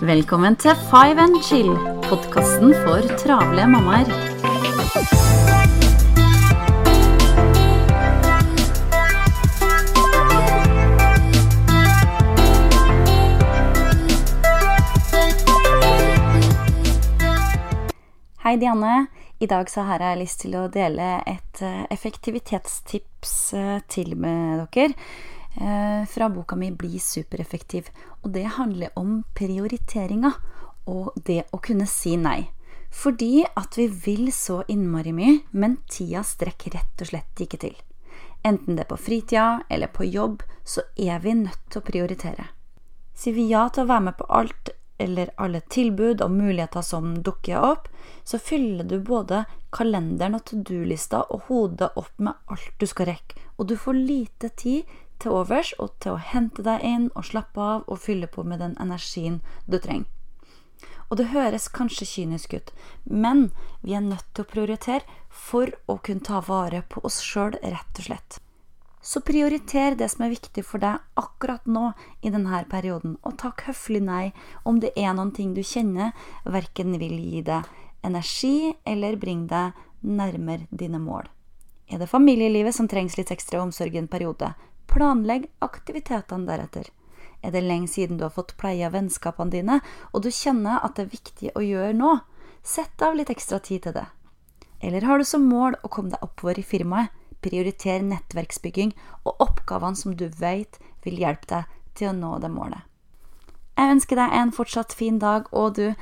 Velkommen til Five and Chill, podkasten for travle mammaer. Hei, Dianne. I dag så har jeg lyst til å dele et eh, effektivitetstips eh, til med dere fra boka mi 'Bli supereffektiv'. Og det handler om prioriteringa og det å kunne si nei. Fordi at vi vil så innmari mye, men tida strekker rett og slett ikke til. Enten det er på fritida eller på jobb, så er vi nødt til å prioritere. Sier vi ja til å være med på alt eller alle tilbud og muligheter som dukker opp, så fyller du både kalenderen og to do-lista og hodet opp med alt du skal rekke, og du får lite tid til overs og til å hente deg inn og slappe av og fylle på med den energien du trenger. Og det høres kanskje kynisk ut, men vi er nødt til å prioritere for å kunne ta vare på oss sjøl, rett og slett. Så prioriter det som er viktig for deg akkurat nå i denne perioden, og takk høflig nei om det er noen ting du kjenner verken vil gi deg energi eller bringe deg nærmere dine mål. Er det familielivet som trengs litt ekstra omsorg i en periode, planlegg aktivitetene deretter. Er det lenge siden du har fått pleie av vennskapene dine, og du kjenner at det er viktig å gjøre nå, sett av litt ekstra tid til det. Eller har du som mål å komme deg oppover i firmaet, prioritere nettverksbygging og oppgavene som du vet vil hjelpe deg til å nå det målet. Jeg ønsker deg en fortsatt fin dag, og du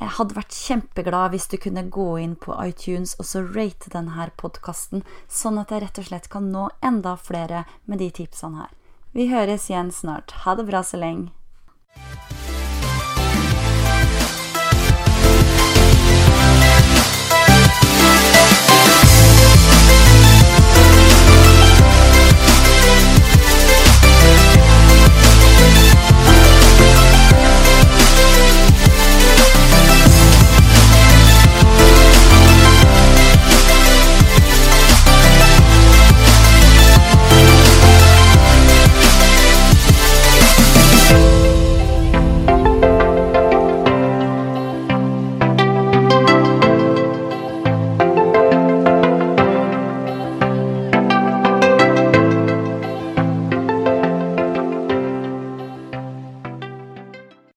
jeg hadde vært kjempeglad hvis du kunne gå inn på iTunes og så rate denne podkasten, sånn at jeg rett og slett kan nå enda flere med de tipsene her. Vi høres igjen snart. Ha det bra så lenge.